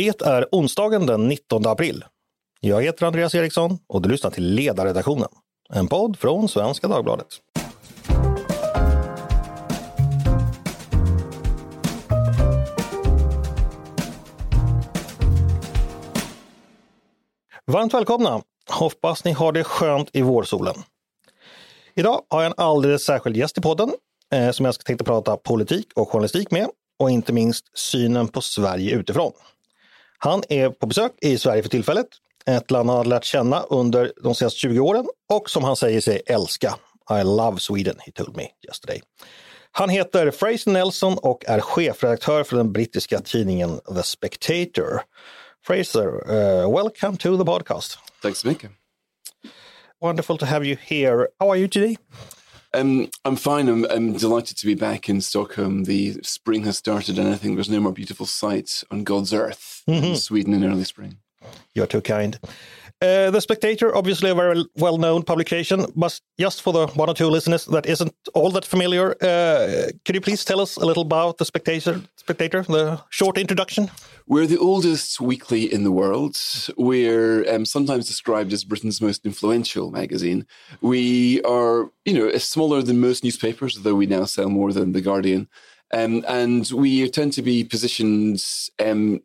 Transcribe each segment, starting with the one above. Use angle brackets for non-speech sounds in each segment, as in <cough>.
Det är onsdagen den 19 april. Jag heter Andreas Eriksson och du lyssnar till Ledarredaktionen, en podd från Svenska Dagbladet. Varmt välkomna! Hoppas ni har det skönt i vårsolen. Idag har jag en alldeles särskild gäst i podden eh, som jag ska tänkte prata politik och journalistik med och inte minst synen på Sverige utifrån. Han är på besök i Sverige för tillfället, ett land han har lärt känna under de senaste 20 åren och som han säger sig älska. I love Sweden, he told me yesterday. Han heter Fraser Nelson och är chefredaktör för den brittiska tidningen The Spectator. Fraser, uh, welcome to the podcast. Tack så mycket. Wonderful to have you here. How are you today? Um, I'm fine. I'm, I'm, delighted to be back in Stockholm. The spring has started, and I think there's no more beautiful sight on God's earth mm-hmm. than Sweden in early spring. You're too kind. Uh, the Spectator, obviously a very well-known publication, but just for the one or two listeners that isn't all that familiar, uh, could you please tell us a little about the Spectator? Spectator, the short introduction. We're the oldest weekly in the world. We're um, sometimes described as Britain's most influential magazine. We are, you know, smaller than most newspapers, though we now sell more than the Guardian. Um, and we tend to be positioned um,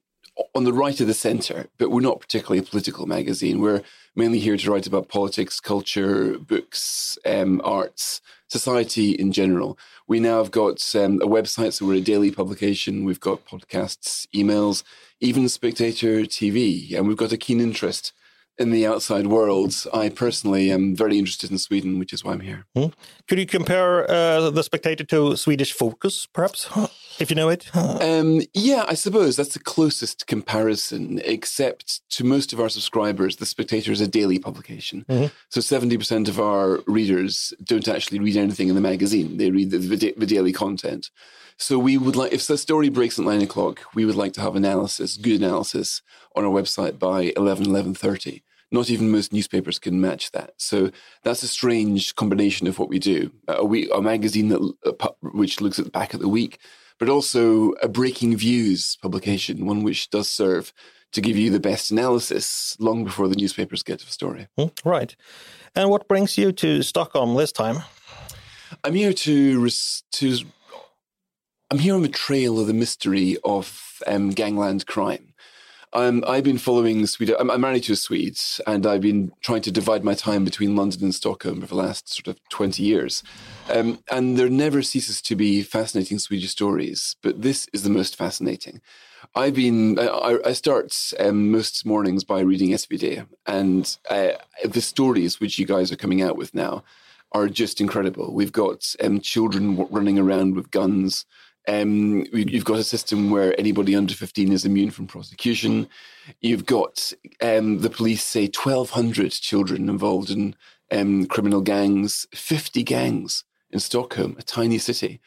on the right of the centre, but we're not particularly a political magazine. We're mainly here to write about politics, culture, books, um, arts, society in general. We now have got um, a website, so we're a daily publication. We've got podcasts, emails, even Spectator TV, and we've got a keen interest in the outside world. I personally am very interested in Sweden, which is why I'm here. Mm. Could you compare uh, the Spectator to Swedish Fokus, perhaps, <gasps> if you know it? Um, yeah, I suppose that's the closest comparison, except to most of our subscribers, the Spectator is a daily publication. Mm-hmm. So 70% of our readers don't actually read anything in the magazine, they read the, the, the daily content. So we would like, if the story breaks at nine o'clock, we would like to have analysis, good analysis on our website by 11, 11.30. Not even most newspapers can match that. So that's a strange combination of what we do. Uh, we, a magazine that, uh, which looks at the back of the week, but also a breaking views publication, one which does serve to give you the best analysis long before the newspapers get to the story. Mm, right. And what brings you to Stockholm this time? I'm here to to I'm here on the trail of the mystery of um, gangland crime. Um, I've been following Sweden. I'm, I'm, married to a Swede, and I've been trying to divide my time between London and Stockholm for the last sort of 20 years. Um, and there never ceases to be fascinating Swedish stories, but this is the most fascinating. I've been, I, I start um, most mornings by reading SVD, and uh, the stories which you guys are coming out with now are just incredible. We've got um, children running around with guns. Um, you've got a system where anybody under 15 is immune from prosecution. You've got um, the police say 1,200 children involved in um, criminal gangs, 50 gangs in Stockholm, a tiny city.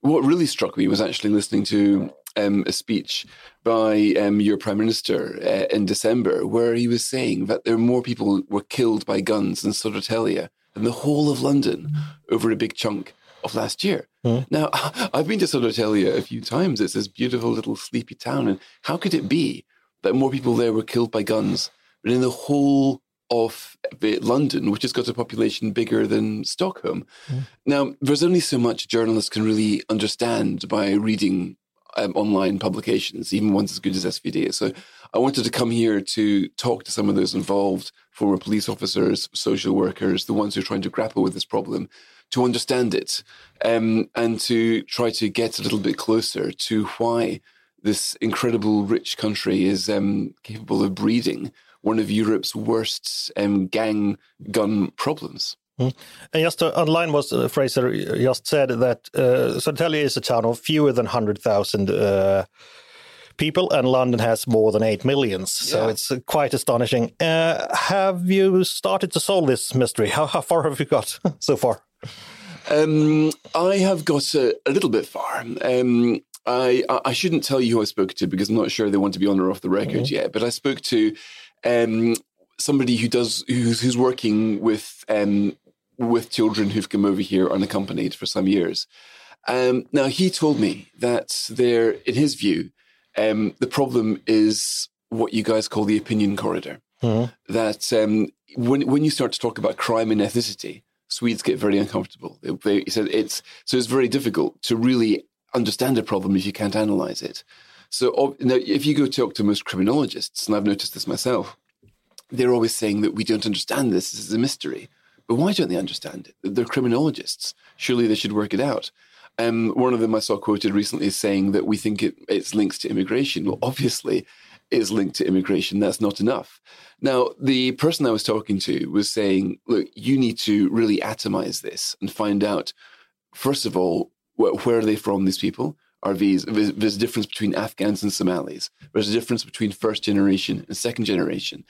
What really struck me was actually listening to um, a speech by um, your prime minister uh, in December, where he was saying that there are more people were killed by guns in Södertälje than the whole of London over a big chunk of last year. Mm. Now, <laughs> I've been to Södertälje a few times. It's this beautiful little sleepy town. And how could it be that more people there were killed by guns than in the whole of London, which has got a population bigger than Stockholm? Mm. Now, there's only so much journalists can really understand by reading um, online publications, even ones as good as SVD. So I wanted to come here to talk to some of those involved, former police officers, social workers, the ones who are trying to grapple with this problem, to understand it um, and to try to get a little bit closer to why this incredible rich country is um, capable of breeding one of Europe's worst um, gang gun problems. Mm. And just to underline what uh, Fraser just said, that uh, Södertälje is a town of fewer than 100,000 uh, people, and London has more than 8 million. So yeah. it's uh, quite astonishing. Uh, have you started to solve this mystery? How, how far have you got <laughs> so far? Um, I have got a, a little bit far. Um, I I shouldn't tell you who I spoke to because I'm not sure they want to be on or off the record mm-hmm. yet. But I spoke to um, somebody who does who's, who's working with um, with children who've come over here unaccompanied for some years. Um, now he told me that there, in his view, Um, the problem is what you guys call the opinion corridor. Mm-hmm. That um, when when you start to talk about crime and ethnicity, Swedes get very uncomfortable. They, they, so it's so it's very difficult to really understand a problem if you can't analyze it. So now, if you go talk to most criminologists, and I've noticed this myself, they're always saying that we don't understand this. This is a mystery. But why don't they understand it? They're criminologists. Surely they should work it out. Um, one of them I saw quoted recently is saying that we think it, it's linked to immigration. Well, obviously, it's linked to immigration. That's not enough. Now, the person I was talking to was saying, look, you need to really atomize this and find out, first of all, wh- where are they from, these people? Are these, there's a difference between Afghans and Somalis. There's a difference between first generation and second generation.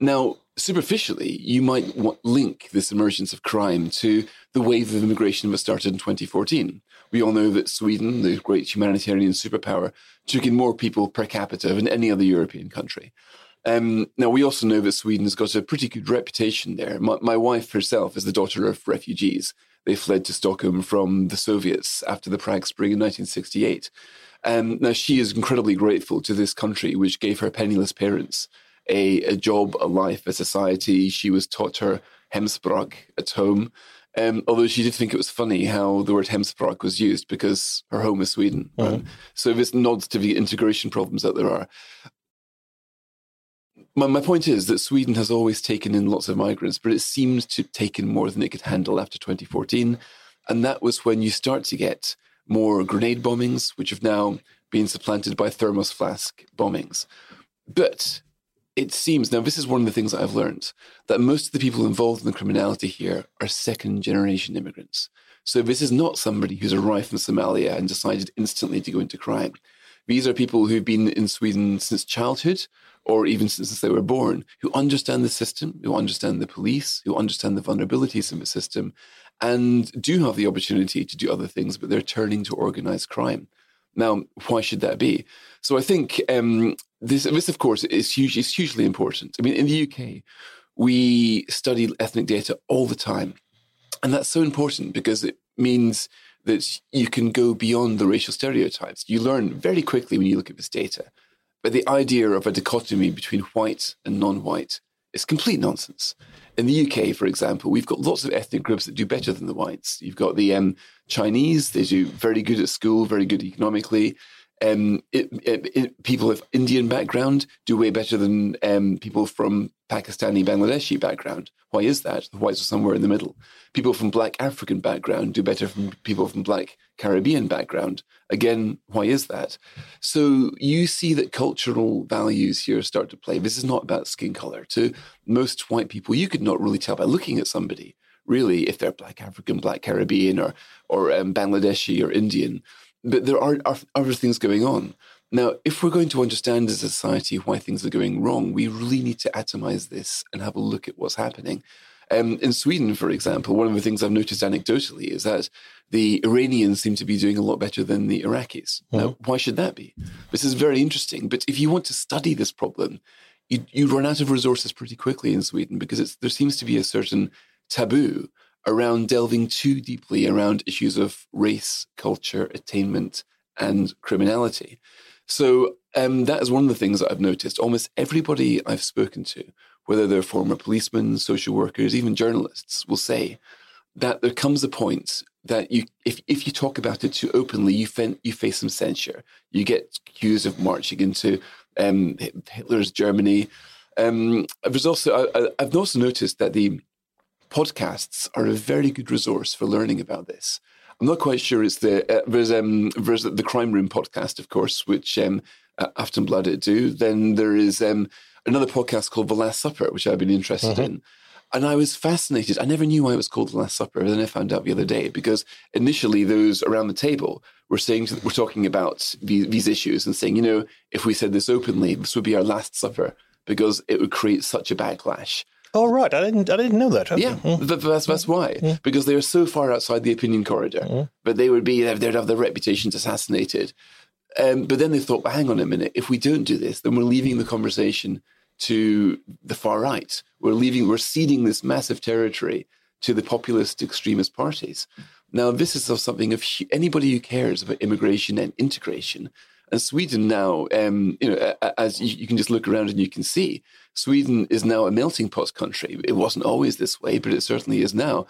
Now, superficially, you might link this emergence of crime to the wave of immigration that started in 2014. We all know that Sweden, the great humanitarian superpower, took in more people per capita than any other European country. Um, now, we also know that Sweden has got a pretty good reputation there. My, my, wife herself is the daughter of refugees. They fled to Stockholm from the Soviets after the Prague Spring in 1968. Um, now, she is incredibly grateful to this country, which gave her penniless parents a, a job, a life, a society. She was taught her hemspråk at home. Um, although she did think it was funny how the word hemspråk was used because her home is Sweden. Mm-hmm. So this nods to the integration problems that there are. My, my point is that Sweden has always taken in lots of migrants, but it seems to have taken more than it could handle after 2014. And that was when you start to get more grenade bombings, which have now been supplanted by thermos flask bombings. But it seems now this is one of the things that I've learned that most of the people involved in the criminality here are second generation immigrants. So this is not somebody who's arrived from Somalia and decided instantly to go into crime. These are people who've been in Sweden since childhood or even since they were born, who understand the system, who understand the police, who understand the vulnerabilities in the system, and do have the opportunity to do other things, but they're turning to organized crime. Now, why should that be? So I think um, this, this, of course, is, huge, is hugely important. I mean, in the UK, we study ethnic data all the time. And that's so important because it means that you can go beyond the racial stereotypes. You learn very quickly when you look at this data. But the idea of a dichotomy between white and non white is complete nonsense. In the UK, for example, we've got lots of ethnic groups that do better than the whites. You've got the um, Chinese, they do very good at school, very good economically. Um, it, it, it, people of Indian background do way better than um, people from Pakistani, Bangladeshi background. Why is that? The whites are somewhere in the middle. People from Black African background do better than people from Black Caribbean background. Again, why is that? So you see that cultural values here start to play. This is not about skin color. To most white people, you could not really tell by looking at somebody, really, if they're Black African, Black Caribbean, or or um, Bangladeshi or Indian. But there are, are other things going on. Now, if we're going to understand as a society why things are going wrong, we really need to atomize this and have a look at what's happening. Um, in Sweden, for example, one of the things I've noticed anecdotally is that the Iranians seem to be doing a lot better than the Iraqis. Mm-hmm. Now, why should that be? This is very interesting. But if you want to study this problem, you, you run out of resources pretty quickly in Sweden because there seems to be a certain taboo around delving too deeply around issues of race, culture, attainment, and criminality. So um, that is one of the things that I've noticed. Almost everybody I've spoken to, whether they're former policemen, social workers, even journalists, will say that there comes a point that you, if, if you talk about it too openly, you, fen- you face some censure. You get accused of marching into um, Hitler's Germany. Um, there's also I, I've also noticed that the podcasts are a very good resource for learning about this. I'm not quite sure it's the uh, there's um there's the Crime Room podcast, of course, which um uh, Aftonbladet do. Then there is um another podcast called The Last Supper, which I've been interested mm-hmm. in. And I was fascinated. I never knew why it was called The Last Supper. Then I found out the other day because initially those around the table were saying we're talking about these issues and saying, you know, if we said this openly, this would be our last supper because it would create such a backlash. Oh right, I didn't I didn't know that. Yeah, mm. that's that's why mm. because they are so far outside the opinion corridor. Mm. But they would be they'd have their reputations assassinated. Um, but then they thought, well, hang on a minute. If we don't do this, then we're leaving the conversation to the far right. We're leaving. We're ceding this massive territory to the populist extremist parties. Now, this is something of anybody who cares about immigration and integration And Sweden now, um, you know, as you, can just look around and you can see, Sweden is now a melting pot country. It wasn't always this way, but it certainly is now,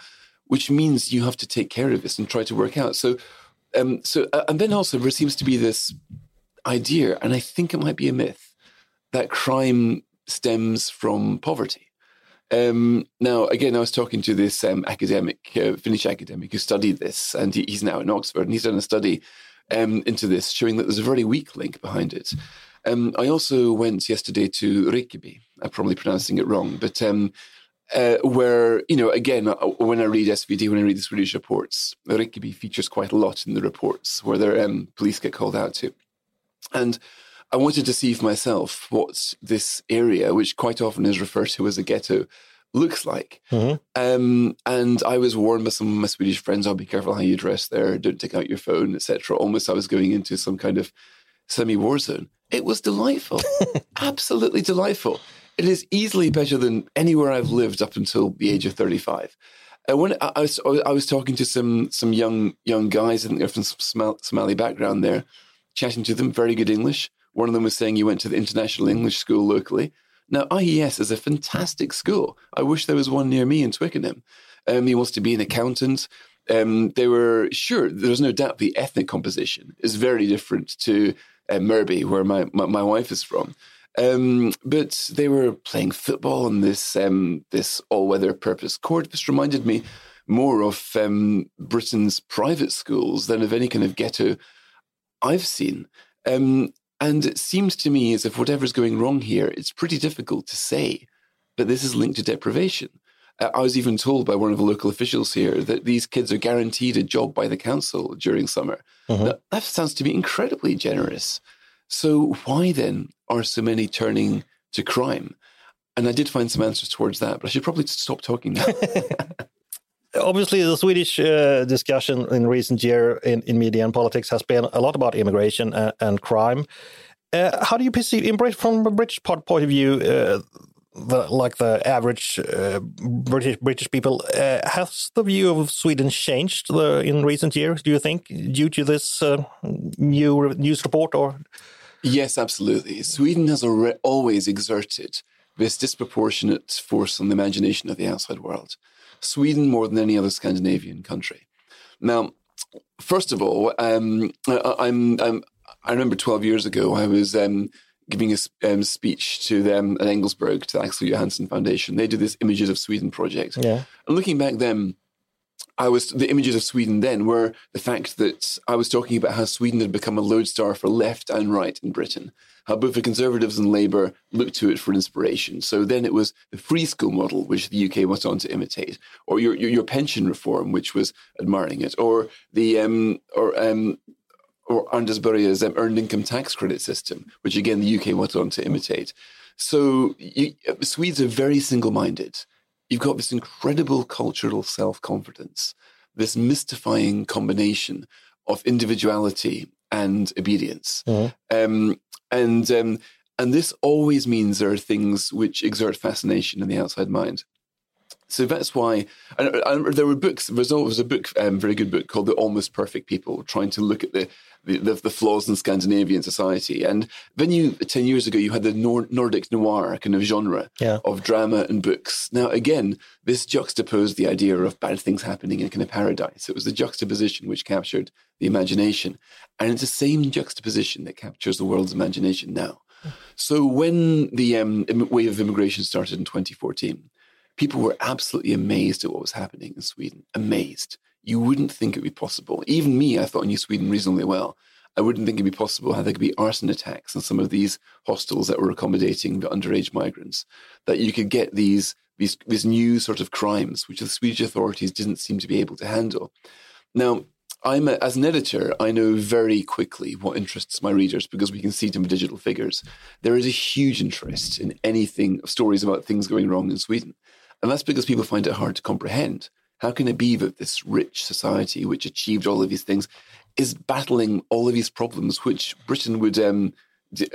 which means you have to take care of this and try to work out. So, um, so, uh, and then also there seems to be this idea, and I think it might be a myth, that crime stems from poverty. Um, now, again, I was talking to this um, academic, uh, Finnish academic, who studied this, and he, he's now in Oxford, and he's done a study um, into this, showing that there's a very weak link behind it. Um, I also went yesterday to Rinkeby. I'm probably pronouncing it wrong, but um, uh, where you know, again, uh, when I read SVD, when I read the Swedish reports, Rinkeby features quite a lot in the reports where their um, police get called out to, and I wanted to see for myself what this area, which quite often is referred to as a ghetto, looks like. Mm-hmm. Um, and I was warned by some of my Swedish friends, "I'll oh, be careful how you dress there. Don't take out your phone, etc." Almost, I was going into some kind of semi-war zone. It was delightful, <laughs> absolutely delightful. It is easily better than anywhere I've lived up until the age of thirty-five. And when I was, I was talking to some some young young guys, I think they're from some Somali background there, chatting to them, very good English. One of them was saying he went to the International English School locally. Now, IES is a fantastic school. I wish there was one near me in Twickenham. Um, he wants to be an accountant. Um, they were sure, there's no doubt the ethnic composition is very different to uh, where my, my, my, wife is from. Um, but they were playing football on this um, this all weather purpose court. This reminded me more of um, Britain's private schools than of any kind of ghetto I've seen. And it seems to me as if whatever's going wrong here, it's pretty difficult to say that this is linked to deprivation. Uh, I was even told by one of the local officials here that these kids are guaranteed a job by the council during summer. Now, that sounds to me incredibly generous. So, why then are so many turning to crime? And I did find some answers towards that, but I should probably stop talking now. <laughs> <laughs> obviously the Swedish uh, discussion in recent year in, in media and politics has been a lot about immigration and, and crime. Uh, how do you perceive, from a British point of view, uh, the, like the average uh, British British people, uh, has the view of Sweden changed the, in recent years? Do you think due to this uh, new news report, or? Yes, absolutely. Sweden has always exerted this disproportionate force on the imagination of the outside world. Sweden more than any other Scandinavian country. Now, first of all, um, I, am i remember 12 years ago, I was um, giving a um, speech to them at Engelsberg, to the Axel Johansson Foundation. They did this Images of Sweden project. Yeah. And looking back then, I was the images of Sweden then were the fact that I was talking about how Sweden had become a lodestar for left and right in Britain, how both the Conservatives and Labour looked to it for inspiration. So then it was the free school model, which the UK went on to imitate, or your your, your pension reform, which was admiring it, or the um, or um, or Anders um, earned income tax credit system, which again the UK went on to imitate. So you, Swedes are very single-minded you've got this incredible cultural self confidence, this mystifying combination of individuality and obedience. Mm-hmm. Um, and um, and this always means there are things which exert fascination in the outside mind. So that's why and, and there were books. There was a book, um, very good book called "The Almost Perfect People," trying to look at the the, the, the, flaws in Scandinavian society. And then you, 10 years ago, you had the Nor- Nordic noir kind of genre yeah. of drama and books. Now, again, this juxtaposed the idea of bad things happening in a kind of paradise. It was the juxtaposition which captured the imagination. And it's the same juxtaposition that captures the world's imagination now. So when the um, wave of immigration started in 2014, people were absolutely amazed at what was happening in Sweden. Amazed you wouldn't think it would be possible. Even me, I thought I knew Sweden reasonably well. I wouldn't think it'd be possible how there could be arson attacks in some of these hostels that were accommodating the underage migrants. That you could get these these these new sort of crimes, which the Swedish authorities didn't seem to be able to handle. Now, I'm a, as an editor, I know very quickly what interests my readers because we can see in digital figures. There is a huge interest in anything, stories about things going wrong in Sweden, and that's because people find it hard to comprehend. How can it be that this rich society, which achieved all of these things, is battling all of these problems, which Britain would, um,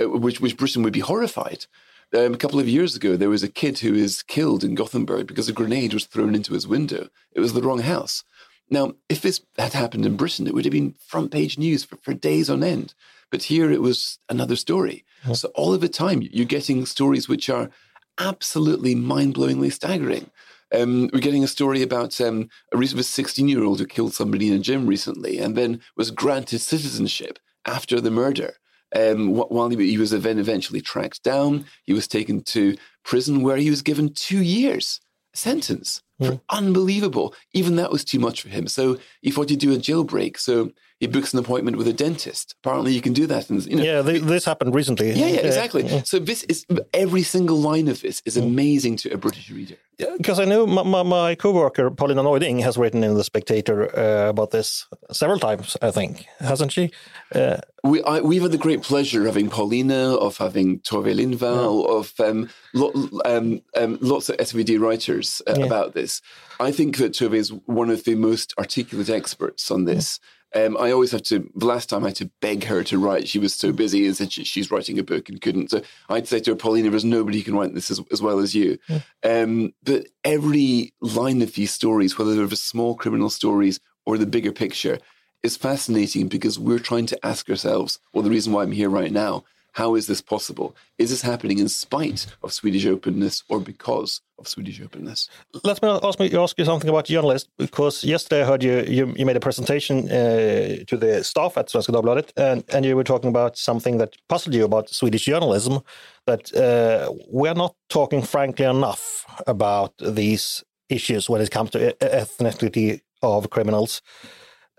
uh, which which Britain would be horrified? Um, a couple of years ago, there was a kid who was killed in Gothenburg because a grenade was thrown into his window. It was the wrong house. Now, if this had happened in Britain, it would have been front page news for, for days on end. But here it was another story. So all of the time, you're getting stories which are absolutely mind blowingly staggering. Um, we're getting a story about um, a recent 16 year old who killed somebody in a gym recently and then was granted citizenship after the murder. Um, while he, was then eventually tracked down, he was taken to prison where he was given two years sentence. Mm. Unbelievable. Even that was too much for him. So he thought he'd do a jailbreak. So he books an appointment with a dentist. Apparently, you can do that. And, you know, yeah, this happened recently. Yeah, yeah, exactly. Yeah. So this is every single line of this is hmm. amazing to a British reader. Because I know my, my, my co-worker Paulina Neuding has written in the Spectator uh, about this several times. I think hasn't she? Uh, we I, we've had the great pleasure of having Paulina, of having Tove Lifvendahl, yeah. of um, lo, um, um, lots of SVD writers uh, about this. I think that Tove is one of the most articulate experts on this. Um, I always have to. The last time I had to beg her to write, she was so busy and said she, she's writing a book and couldn't. So I'd say to her, Paulina, there's nobody who can write this as, as well as you. Yeah. Um, but every line of these stories, whether they're the small criminal stories or the bigger picture, is fascinating because we're trying to ask ourselves, well, the reason why I'm here right now how is this possible? Is this happening in spite of Swedish openness or because of Swedish openness? Let me ask, me, ask you something about journalists, because yesterday I heard you, you, you made a presentation uh, to the staff at Svenska Dagbladet, and, and you were talking about something that puzzled you about Swedish journalism, that uh, we're not talking frankly enough about these issues when it comes to ethnicity of criminals.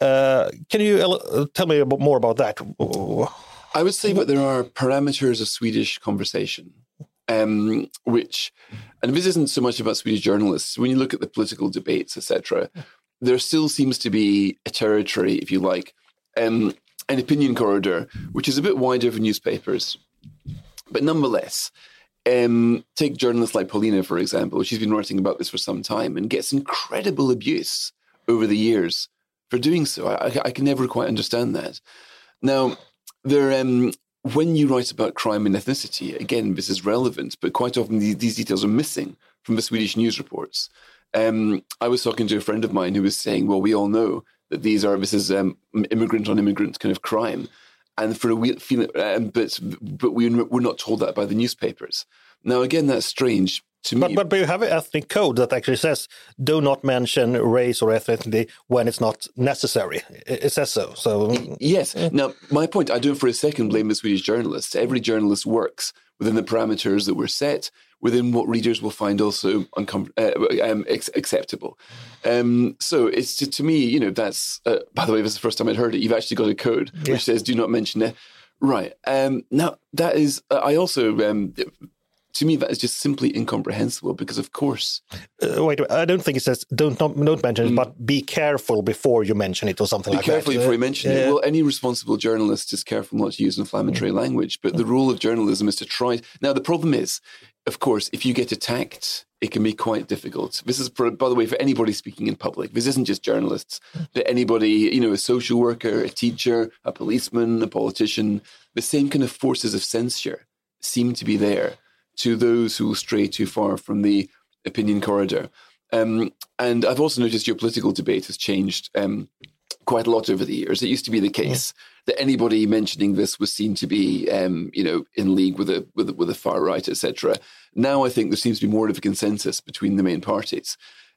Uh, can you tell me more about that? I would say that there are parameters of Swedish conversation, um, which, and this isn't so much about Swedish journalists. When you look at the political debates, etc., there still seems to be a territory, if you like, um, an opinion corridor, which is a bit wider for newspapers, but nonetheless. Um, take journalists like Paulina, for example. She's been writing about this for some time and gets incredible abuse over the years for doing so. I, I, I can never quite understand that. Now, there, um, when you write about crime and ethnicity, again, this is relevant, but quite often these, these details are missing from the Swedish news reports. Um, I was talking to a friend of mine who was saying, well, we all know that these are, this is um, immigrant on immigrant kind of crime. And for a um, but, but we, we're not told that by the newspapers. Now, again, that's strange to but, me. But, but you have an ethnic code that actually says do not mention race or ethnicity when it's not necessary. It, it says so. So yes. Yeah. Now, my point, I don't for a second blame the Swedish journalists. Every journalist works within the parameters that were set, within what readers will find also uncom- uh, um, ex- acceptable. Um, so it's to, to, me, you know, that's, uh, by the way, this is the first time I'd heard it. You've actually got a code yeah. which says do not mention it. Right. Um, now, that is, uh, I also, um, to me, that is just simply incomprehensible because, of course. Uh, wait, I don't think it says don't not, don't mention mm. it, but be careful before you mention it or something be like that. Be careful before you mention yeah. it. Well, any responsible journalist is careful not to use inflammatory mm. language, but the rule of journalism is to try. Now, the problem is, of course, if you get attacked, it can be quite difficult. This is, for, by the way, for anybody speaking in public. This isn't just journalists, but anybody, you know, a social worker, a teacher, a policeman, a politician. The same kind of forces of censure seem to be there to those who stray too far from the opinion corridor. Um, and I've also noticed your political debate has changed um, quite a lot over the years. It used to be the case yeah. that anybody mentioning this was seen to be, um, you know, in league with a with a, with a far right, etc. Now I think there seems to be more of a consensus between the main parties.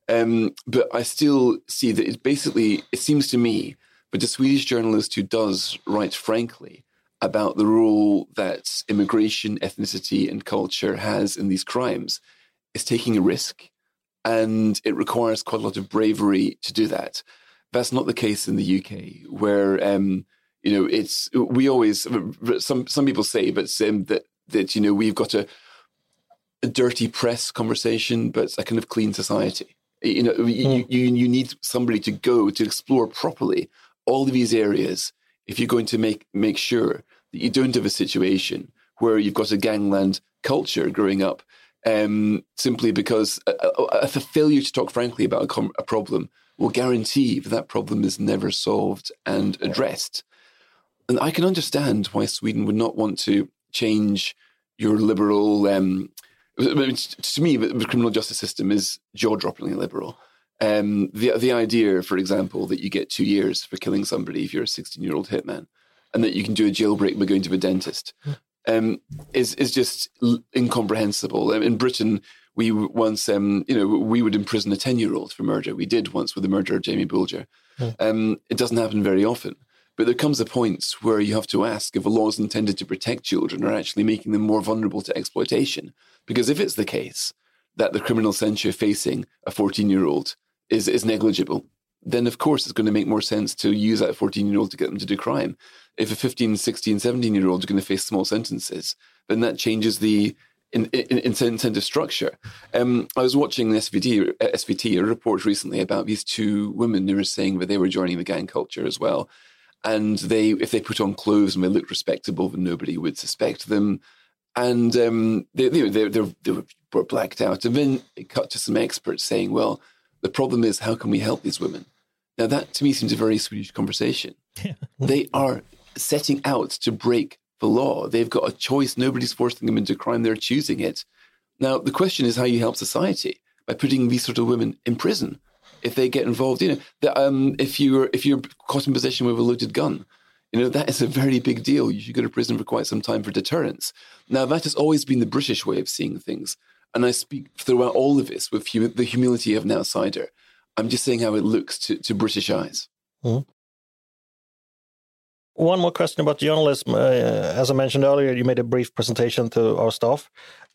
Um, but I still see that it basically it seems to me, but the Swedish journalist who does write frankly about the role that immigration, ethnicity, and culture has in these crimes is taking a risk. And it requires quite a lot of bravery to do that. That's not the case in the UK, where um, you know it's we always some some people say, but um, that that you know we've got a, a dirty press conversation, but a kind of clean society. You know, mm. you, you you need somebody to go to explore properly all of these areas if you're going to make make sure that you don't have a situation where you've got a gangland culture growing up um, simply because a, a, a, failure to talk frankly about a, com- a, problem will guarantee that that problem is never solved and addressed. And I can understand why Sweden would not want to change your liberal. Um, to me, the criminal justice system is jaw-droppingly liberal. Um, the the idea, for example, that you get two years for killing somebody if you're a 16 year old hitman, and that you can do a jailbreak by going to a dentist, um, is is just incomprehensible. In Britain, we once, um, you know, we would imprison a 10 year old for murder. We did once with the murder of Jamie Bulger. Um, it doesn't happen very often. But there comes a point where you have to ask if a law is intended to protect children are actually making them more vulnerable to exploitation. Because if it's the case that the criminal censure facing a 14 year old is, is negligible, then of course it's going to make more sense to use that 14 year old to get them to do crime. If a 15, 16, 17 year old is going to face small sentences, then that changes the in, in, incentive structure. Um, I was watching the SVT, SVT, a report recently about these two women who were saying that they were joining the gang culture as well and they if they put on clothes and they looked respectable, then nobody would suspect them. And um, they, they, they, they, were blacked out. And then it cut to some experts saying, well, the problem is, how can we help these women? Now, that to me seems a very Swedish conversation. they are setting out to break the law. They've got a choice. Nobody's forcing them into crime. They're choosing it. Now, the question is how you help society by putting these sort of women in prison if they get involved. You know, that, um, if you're if you're caught in possession with a loaded gun, you know that is a very big deal. You should go to prison for quite some time for deterrence. Now that has always been the British way of seeing things, and I speak throughout all of this with hum- the humility of an outsider. I'm just saying how it looks to, to British eyes. Mm-hmm. One more question about journalism. Uh, as I mentioned earlier, you made a brief presentation to our staff.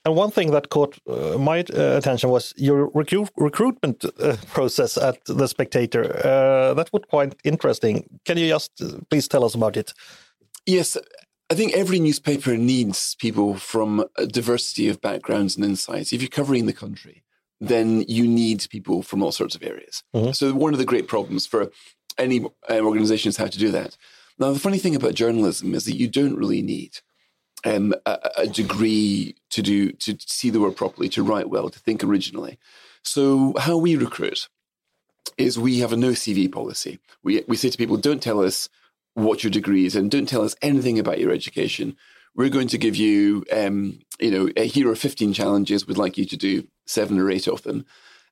And one thing that caught uh, my uh, attention was your recru recruitment uh, process at The Spectator. Uh, that was quite interesting. Can you just uh, please tell us about it? Yes, I think every newspaper needs people from a diversity of backgrounds and insights. If you're covering the country, then you need people from all sorts of areas. Mm -hmm. So one of the great problems for any uh, organization is how to do that. Now, the funny thing about journalism is that you don't really need um, a, a, degree to do to see the world properly, to write well, to think originally. So how we recruit is we have a no CV policy. We we say to people, don't tell us what your degree is and don't tell us anything about your education. We're going to give you, um, you know, here are 15 challenges. We'd like you to do seven or eight of them.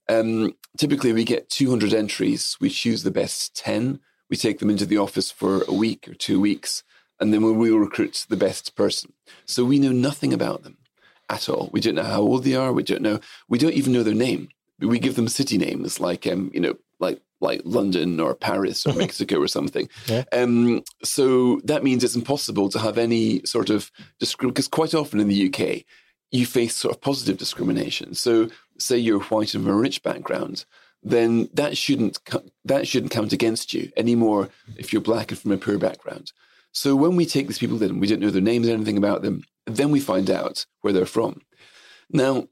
Um, typically, we get 200 entries. We choose the best 10. We take them into the office for a week or two weeks and then we will recruit the best person. So we know nothing about them at all. We don't know how old they are. We don't know. We don't even know their name. We give them city names like, um, you know, like like London or Paris or <laughs> Mexico or something. Yeah. Um, so that means it's impossible to have any sort of discrimination because quite often in the UK you face sort of positive discrimination. So say you're white and from a rich background, then that shouldn't that shouldn't count against you anymore if you're black and from a poor background. So when we take these people in, we don't know their names, or anything about them, then we find out where they're from. Now,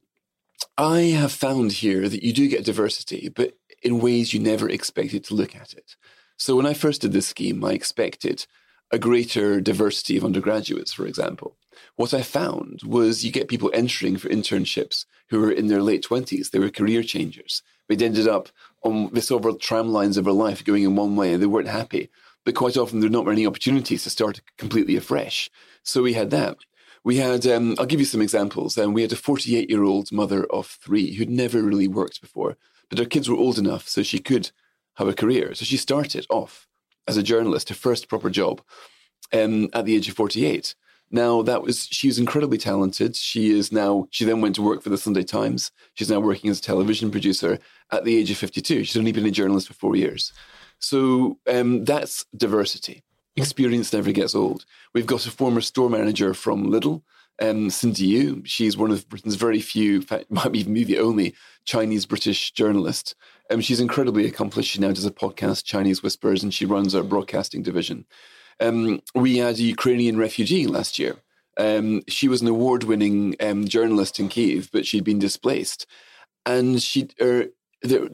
I have found here that you do get diversity, but in ways you never expected to look at it. So when I first did this scheme, I expected a greater diversity of undergraduates, for example. What I found was you get people entering for internships who were in their late 20s. They were career changers. They'd ended up on the of tram lines of their life going in one way and they weren't happy but quite often there are not many opportunities to start completely afresh. So we had that. We had, um, I'll give you some examples. Um, we had a 48 year old mother of three who'd never really worked before, but her kids were old enough so she could have a career. So she started off as a journalist, her first proper job, um, at the age of 48. Now that was she was incredibly talented. She is now she then went to work for the Sunday Times. She's now working as a television producer at the age of 52. She's only been a journalist for four years. So um, that's diversity. Experience never gets old. We've got a former store manager from Lidl, um, Cindy Yu. She's one of Britain's very few, in fact, might even be the only Chinese British journalist. Um, she's incredibly accomplished. She now does a podcast, Chinese Whispers, and she runs our broadcasting division. Um, we had a Ukrainian refugee last year. Um, she was an award-winning um, journalist in Kiev, but she'd been displaced, and she er, there,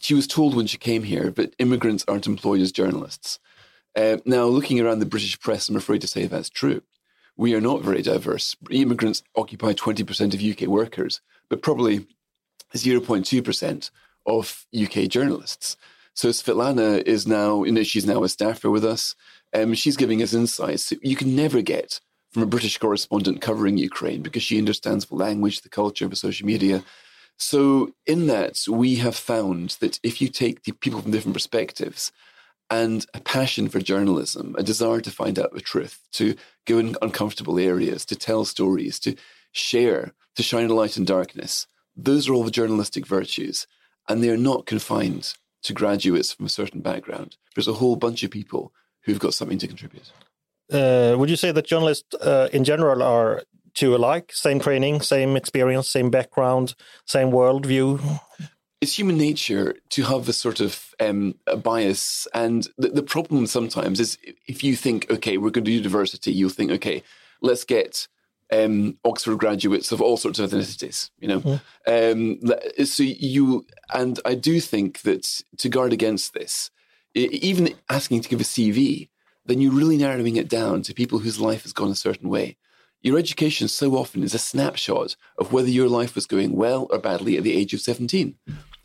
she was told when she came here that immigrants aren't employed as journalists. Uh, now, looking around the British press, I'm afraid to say that's true. We are not very diverse. Immigrants occupy 20% of UK workers, but probably 0.2% of UK journalists. So Svetlana is now, you know, she's now a staffer with us. Um, she's giving us insights you can never get from a British correspondent covering Ukraine because she understands the language, the culture, the social media. So, in that, we have found that if you take the people from different perspectives and a passion for journalism, a desire to find out the truth, to go in uncomfortable areas, to tell stories, to share, to shine a light in darkness, those are all the journalistic virtues. And they are not confined to graduates from a certain background. There's a whole bunch of people who've got something to contribute. Uh, would you say that journalists uh, in general are two alike? Same training, same experience, same background, same worldview? It's human nature to have this sort of um, bias. And the, the problem sometimes is if you think, okay, we're going to do diversity, you'll think, okay, let's get um, Oxford graduates of all sorts of ethnicities, you know. Um, so you, and I do think that to guard against this, even asking to give a CV, then you're really narrowing it down to people whose life has gone a certain way. Your education so often is a snapshot of whether your life was going well or badly at the age of 17.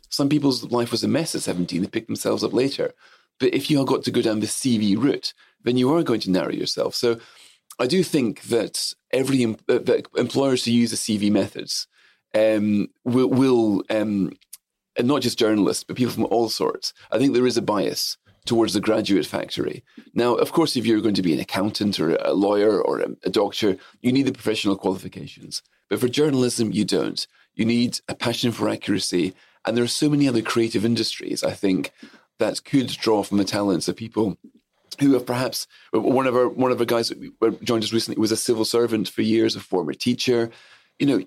Some people's life was a mess at 17, they picked themselves up later. But if you got to go down the CV route, then you are going to narrow yourself. So I do think that every uh, that employers who use the CV methods um, will, will um, and not just journalists, but people from all sorts. I think there is a bias towards the graduate factory. Now, of course, if you're going to be an accountant or a lawyer or a, a doctor, you need the professional qualifications. But for journalism, you don't. You need a passion for accuracy. And there are so many other creative industries, I think, that could draw from the talents of people who have perhaps one of our one of our guys joined us recently was a civil servant for years, a former teacher. You know,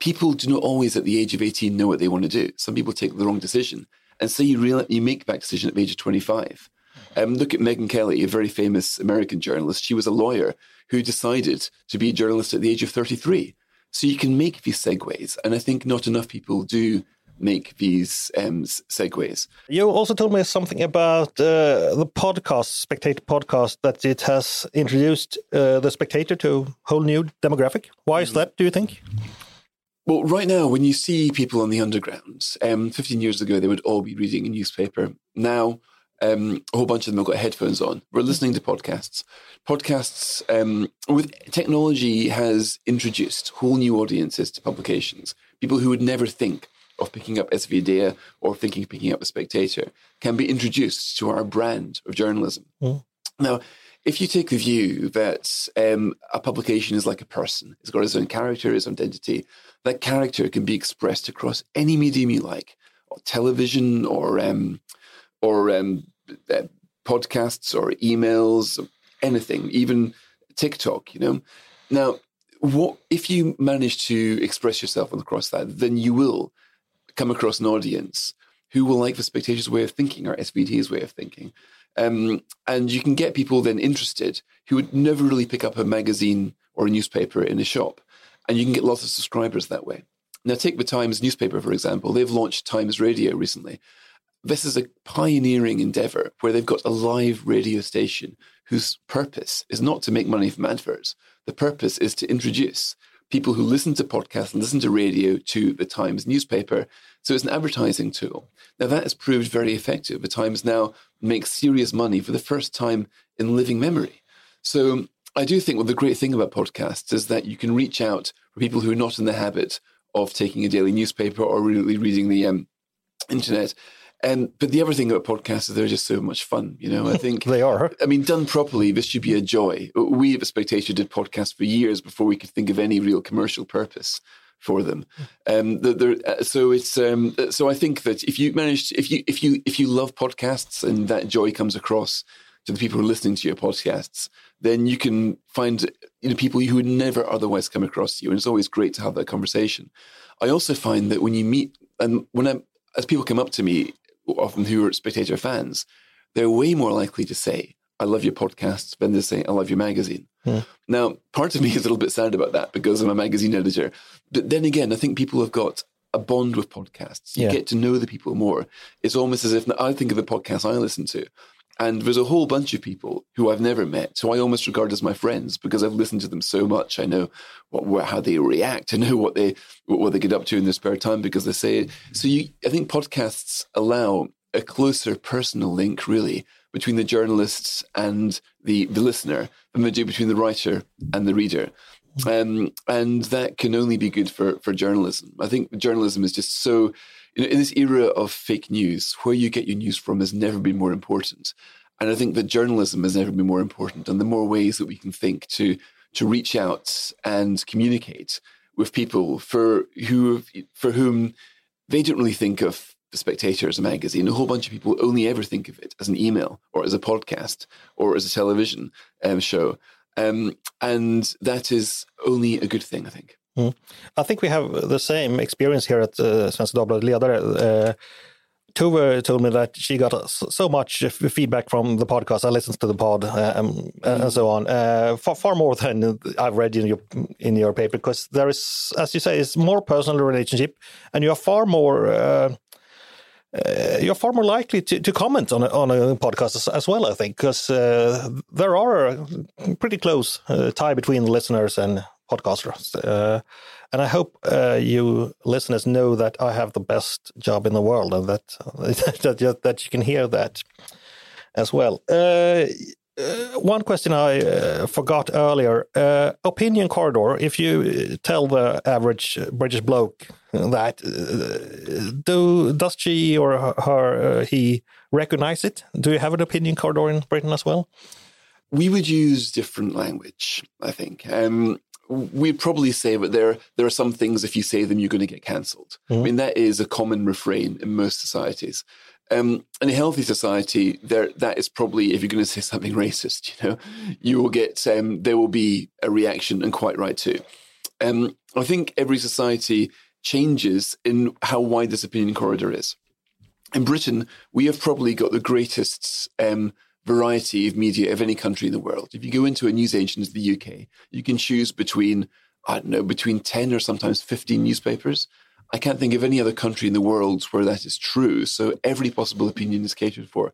people do not always at the age of 18 know what they want to do. Some people take the wrong decision. And say you real, you make that decision at the age of 25. Um, look at Megyn Kelly, a very famous American journalist. She was a lawyer who decided to be a journalist at the age of 33. So you can make these segues. And I think not enough people do make these um, segues. You also told me something about uh, the podcast, Spectator podcast, that it has introduced uh, the Spectator to a whole new demographic. Why is mm. that, do you think? Well, right now, when you see people on the underground, um, 15 years ago, they would all be reading a newspaper. Now, um, a whole bunch of them have got headphones on. We're listening to podcasts. Podcasts um, with technology has introduced whole new audiences to publications. People who would never think of picking up SvD or thinking of picking up a Spectator can be introduced to our brand of journalism. Mm. Now, if you take the view that um, a publication is like a person, it's got its own character, its own identity, that character can be expressed across any medium you like, or television or um, or um, uh, podcasts or emails, or anything, even TikTok. You know, now what if you manage to express yourself across that, then you will come across an audience who will like the spectator's way of thinking or SVD's way of thinking. Um, and you can get people then interested who would never really pick up a magazine or a newspaper in a shop. And you can get lots of subscribers that way. Now, take the Times newspaper, for example. They've launched Times Radio recently. This is a pioneering endeavor where they've got a live radio station whose purpose is not to make money from adverts. The purpose is to introduce people who listen to podcasts and listen to radio to the Times newspaper. So it's an advertising tool. Now, that has proved very effective. The Times now makes serious money for the first time in living memory. So I do think well, the great thing about podcasts is that you can reach out for people who are not in the habit of taking a daily newspaper or really reading the um, internet and but the other thing about podcasts is they're just so much fun. You know, I <laughs> think they are. I mean, done properly, this should be a joy. We at the Spectator did podcasts for years before we could think of any real commercial purpose for them. Um, uh, so it's um, so I think that if you manage, if you if you if you love podcasts and that joy comes across to the people who are listening to your podcasts, then you can find you know people who would never otherwise come across you, and it's always great to have that conversation. I also find that when you meet and when I as people come up to me often who are spectator fans, they're way more likely to say, I love your podcasts than to say, I love your magazine. Yeah. Hmm. Now, part of me is a little bit sad about that because I'm a magazine editor. But then again, I think people have got a bond with podcasts. You yeah. get to know the people more. It's almost as if I think of the podcast I listen to. And there's a whole bunch of people who I've never met, who I almost regard as my friends because I've listened to them so much. I know what, how they react. I know what they what, what they get up to in their spare time because they say it. So you, I think podcasts allow a closer personal link, really, between the journalists and the the listener than they do between the writer and the reader. Um, and that can only be good for, for journalism. I think journalism is just so, you know, in this era of fake news, where you get your news from has never been more important. And I think that journalism has never been more important. And the more ways that we can think to to reach out and communicate with people for who for whom they don't really think of the Spectator as a magazine. A whole bunch of people only ever think of it as an email or as a podcast or as a television um, show. Um, and that is only a good thing, I think. Mm. I think we have the same experience here at uh, Svenska Dagbladet Ledare. Uh, Tove told me that she got so much feedback from the podcast. I listened to the pod um, and so on, uh, far, far more than I've read in your in your paper. Because there is, as you say, it's more personal relationship, and you are far more. Uh, uh, you're far more likely to, to comment on a, on a podcast as, as well, I think, because uh, there are a pretty close tie between the listeners and podcasters. Uh, and I hope uh, you listeners know that I have the best job in the world and <laughs> that that, that you can hear that as well. Uh, uh one question I uh, forgot earlier: uh, opinion corridor. If you tell the average British bloke that, do does she or her he recognize it? Do you have an opinion corridor in Britain as well? We would use different language, I think. Um, we'd probably say that there there are some things if you say them you're going to get cancelled. Mm-hmm. I mean that is a common refrain in most societies. Um, in a healthy society, there that is probably if you're going to say something <laughs> racist, you know, you will get um, there will be a reaction, and quite right too. Um, I think every society changes in how wide this opinion corridor is. In Britain, we have probably got the greatest um, variety of media of any country in the world. If you go into a newsagent in the UK, you can choose between, I don't know, between 10 or sometimes 15 newspapers. I can't think of any other country in the world where that is true. So every possible opinion is catered for.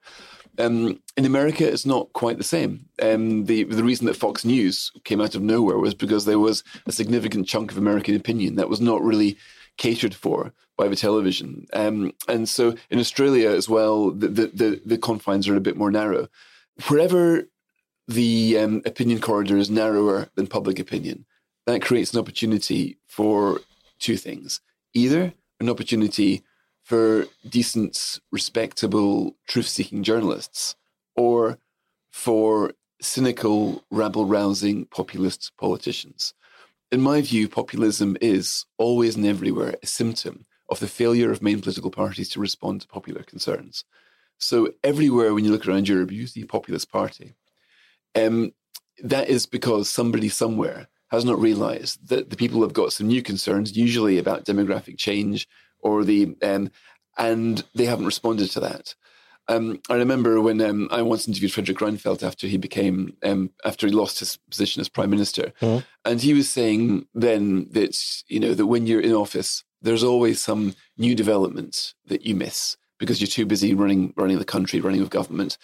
Um, in America, it's not quite the same. Um, the the reason that Fox News came out of nowhere was because there was a significant chunk of American opinion that was not really catered for by the television. Um, and so in Australia as well, the, the, the, the, confines are a bit more narrow. Wherever the um, opinion corridor is narrower than public opinion, that creates an opportunity for two things. Either an opportunity for decent, respectable, truth seeking journalists, or for cynical, rabble rousing populist politicians. In my view, populism is always and everywhere a symptom of the failure of main political parties to respond to popular concerns. So everywhere when you look around Europe, you see populist party. Um, that is because somebody somewhere has not realized that the people have got some new concerns, usually about demographic change or the, um, and they haven't responded to that. Um, I remember when um, I once interviewed Fredrik Reinfeldt after he became um, after he lost his position as prime minister, mm-hmm. and he was saying then that you know that when you're in office, there's always some new development that you miss because you're too busy running running the country, running with government,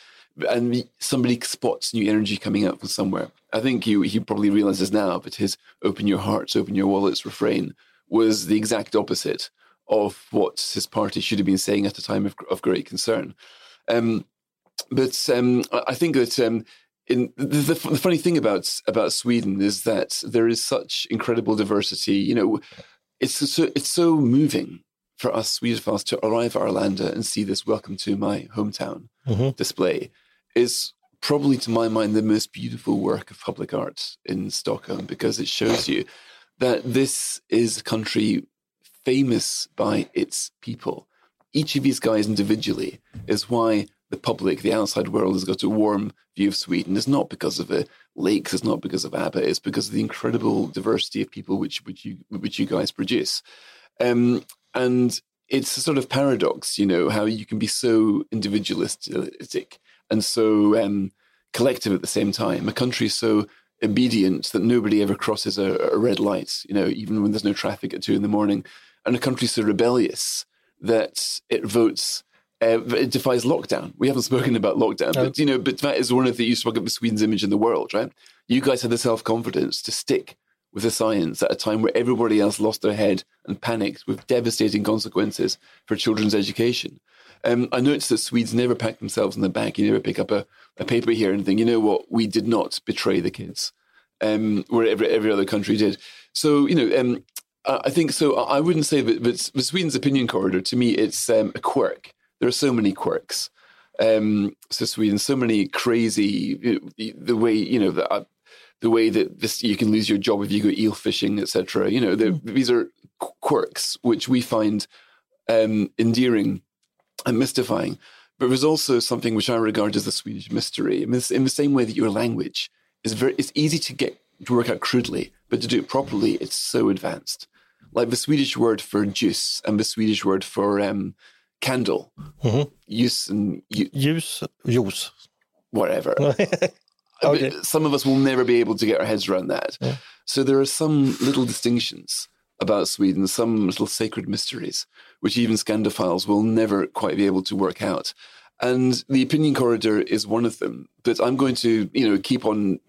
and somebody spots new energy coming out from somewhere. I think he he probably realizes now, but his "open your hearts, open your wallets" refrain was the exact opposite of what his party should have been saying at a time of, of great concern. Um, but um, I think that um, in the, the, the, funny thing about about Sweden is that there is such incredible diversity. You know, it's so it's so moving for us Swedophiles to arrive at Arlanda and see this "Welcome to my hometown" mm-hmm. display. Is probably, to my mind, the most beautiful work of public art in Stockholm because it shows you that this is a country famous by its people each of these guys individually is why the public, the outside world, has got a warm view of Sweden. It's not because of the lakes, it's not because of ABBA, it's because of the incredible diversity of people which which you which you guys produce. Um, and it's a sort of paradox, you know, how you can be so individualistic and so um, collective at the same time. A country so obedient that nobody ever crosses a, a red light, you know, even when there's no traffic at two in the morning, and a country so rebellious that it votes uh, it defies lockdown. We haven't spoken about lockdown, no. but you know, but that is one of the you spoke about Sweden's image in the world, right? You guys had the self confidence to stick with the science at a time where everybody else lost their head and panicked with devastating consequences for children's education. Um, I noticed that Swedes never pack themselves in the back. You never pick up a, a paper here and think, you know what, we did not betray the kids. um, where every, every other country did. So, you know, um, I think so. I wouldn't say that, but Sweden's opinion corridor, to me, it's um, a quirk. There are so many quirks. Um, so Sweden, so many crazy, the way, you know, the, uh, the way that this you can lose your job if you go eel fishing, etc. You know, mm. these are quirks which we find um, endearing and mystifying. But there's also something which I regard as the Swedish mystery. in the same way that your language is very, it's easy to get to work out crudely, but to do it properly, it's so advanced. Like the Swedish word for juice and the Swedish word for um, candle, mm-hmm. use and use, use, whatever. <laughs> okay. Some of us will never be able to get our heads around that. Yeah. So there are some little distinctions about Sweden, some little sacred mysteries, which even Scandophiles will never quite be able to work out. And the opinion corridor is one of them. But I'm going to, you know, keep on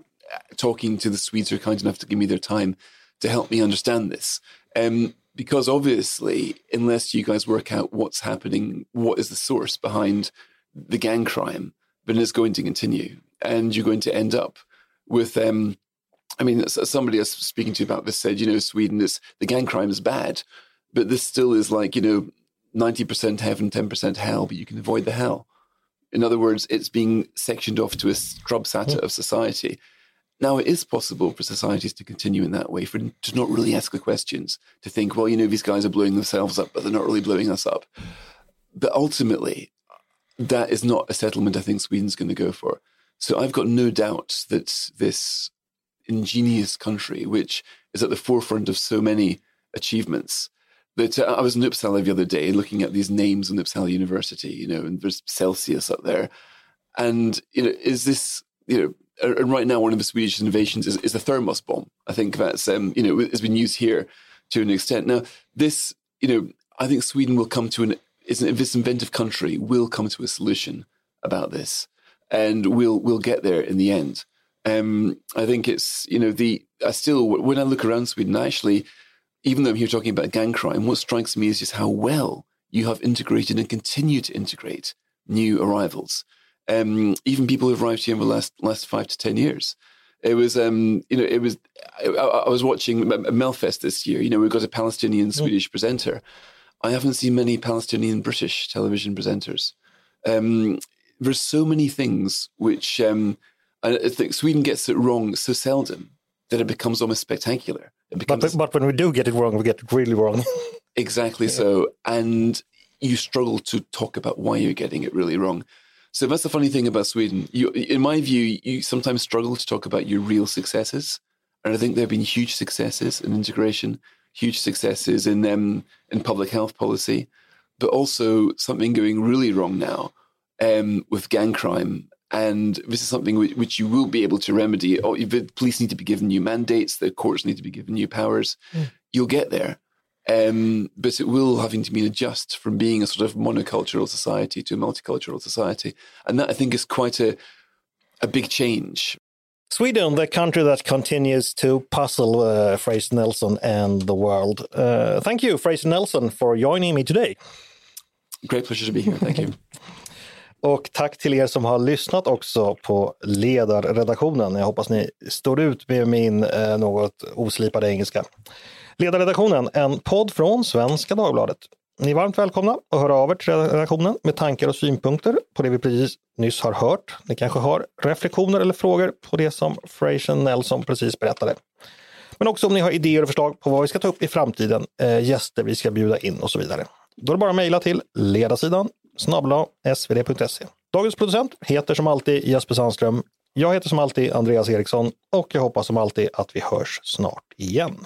talking to the Swedes who are kind enough to give me their time to help me understand this. Um, because obviously, unless you guys work out what's happening, what is the source behind the gang crime, then it's going to continue. And you're going to end up with um, I mean, somebody I was speaking to about this said, you know, Sweden is the gang crime is bad, but this still is like, you know, 90% heaven, 10% hell, but you can avoid the hell. In other words, it's being sectioned off to a scrub strubsata of society. Now, it is possible for societies to continue in that way, for to not really ask the questions, to think, well, you know, these guys are blowing themselves up, but they're not really blowing us up. But ultimately, that is not a settlement I think Sweden's going to go for. So I've got no doubt that this ingenious country, which is at the forefront of so many achievements. That uh, I was in Uppsala the other day looking at these names in Uppsala University, you know, and there's Celsius up there. And, you know, is this, you know, and right now one of the Swedish innovations is, is the thermos bomb. I think that's, um, you know, has been used here to an extent. Now, this, you know, I think Sweden will come to an, is this inventive country will come to a solution about this and we'll, we'll get there in the end. Um, I think it's you know the I still when I look around Sweden, actually, even though I'm here talking about gang crime, what strikes me is just how well you have integrated and continue to integrate new arrivals. Um, even people who've arrived here in the last last five to ten years. It was, um, you know, it was. I, I, was watching Melfest this year. You know, we've got a Palestinian Swedish mm. presenter. I haven't seen many Palestinian British television presenters. Um, there's so many things which um, I think Sweden gets it wrong so seldom that it becomes almost spectacular. Becomes, but, but when we do get it wrong, we get it really wrong. <laughs> exactly yeah. so. And you struggle to talk about why you're getting it really wrong. So that's the funny thing about Sweden. You, in my view, you sometimes struggle to talk about your real successes. And I think there have been huge successes in integration, huge successes in um, in public health policy, but also something going really wrong now um, with gang crime and this is something which, which, you will be able to remedy. Oh, the police need to be given new mandates, the courts need to be given new powers. Mm. You'll get there. Um, but it will having to be adjust from being a sort of monocultural society to a multicultural society. And that I think is quite a, a big change. Sweden, the country that continues to puzzle uh, Fraser Nelson and the world. Uh, thank you, Fraser Nelson, for joining me today. Great pleasure to be here. Thank you. <laughs> <laughs> Och tack till er som har lyssnat också på ledarredaktionen. Jag hoppas ni står ut med min eh, något oslipade engelska. Ledarredaktionen, en podd från Svenska Dagbladet. Ni är varmt välkomna att höra av er till redaktionen med tankar och synpunkter på det vi precis nyss har hört. Ni kanske har reflektioner eller frågor på det som Frasian Nelson precis berättade. Men också om ni har idéer och förslag på vad vi ska ta upp i framtiden, eh, gäster vi ska bjuda in och så vidare. Då är det bara att mejla till ledarsidan snabla svd.se. Dagens producent heter som alltid Jesper Sandström. Jag heter som alltid Andreas Eriksson och jag hoppas som alltid att vi hörs snart igen.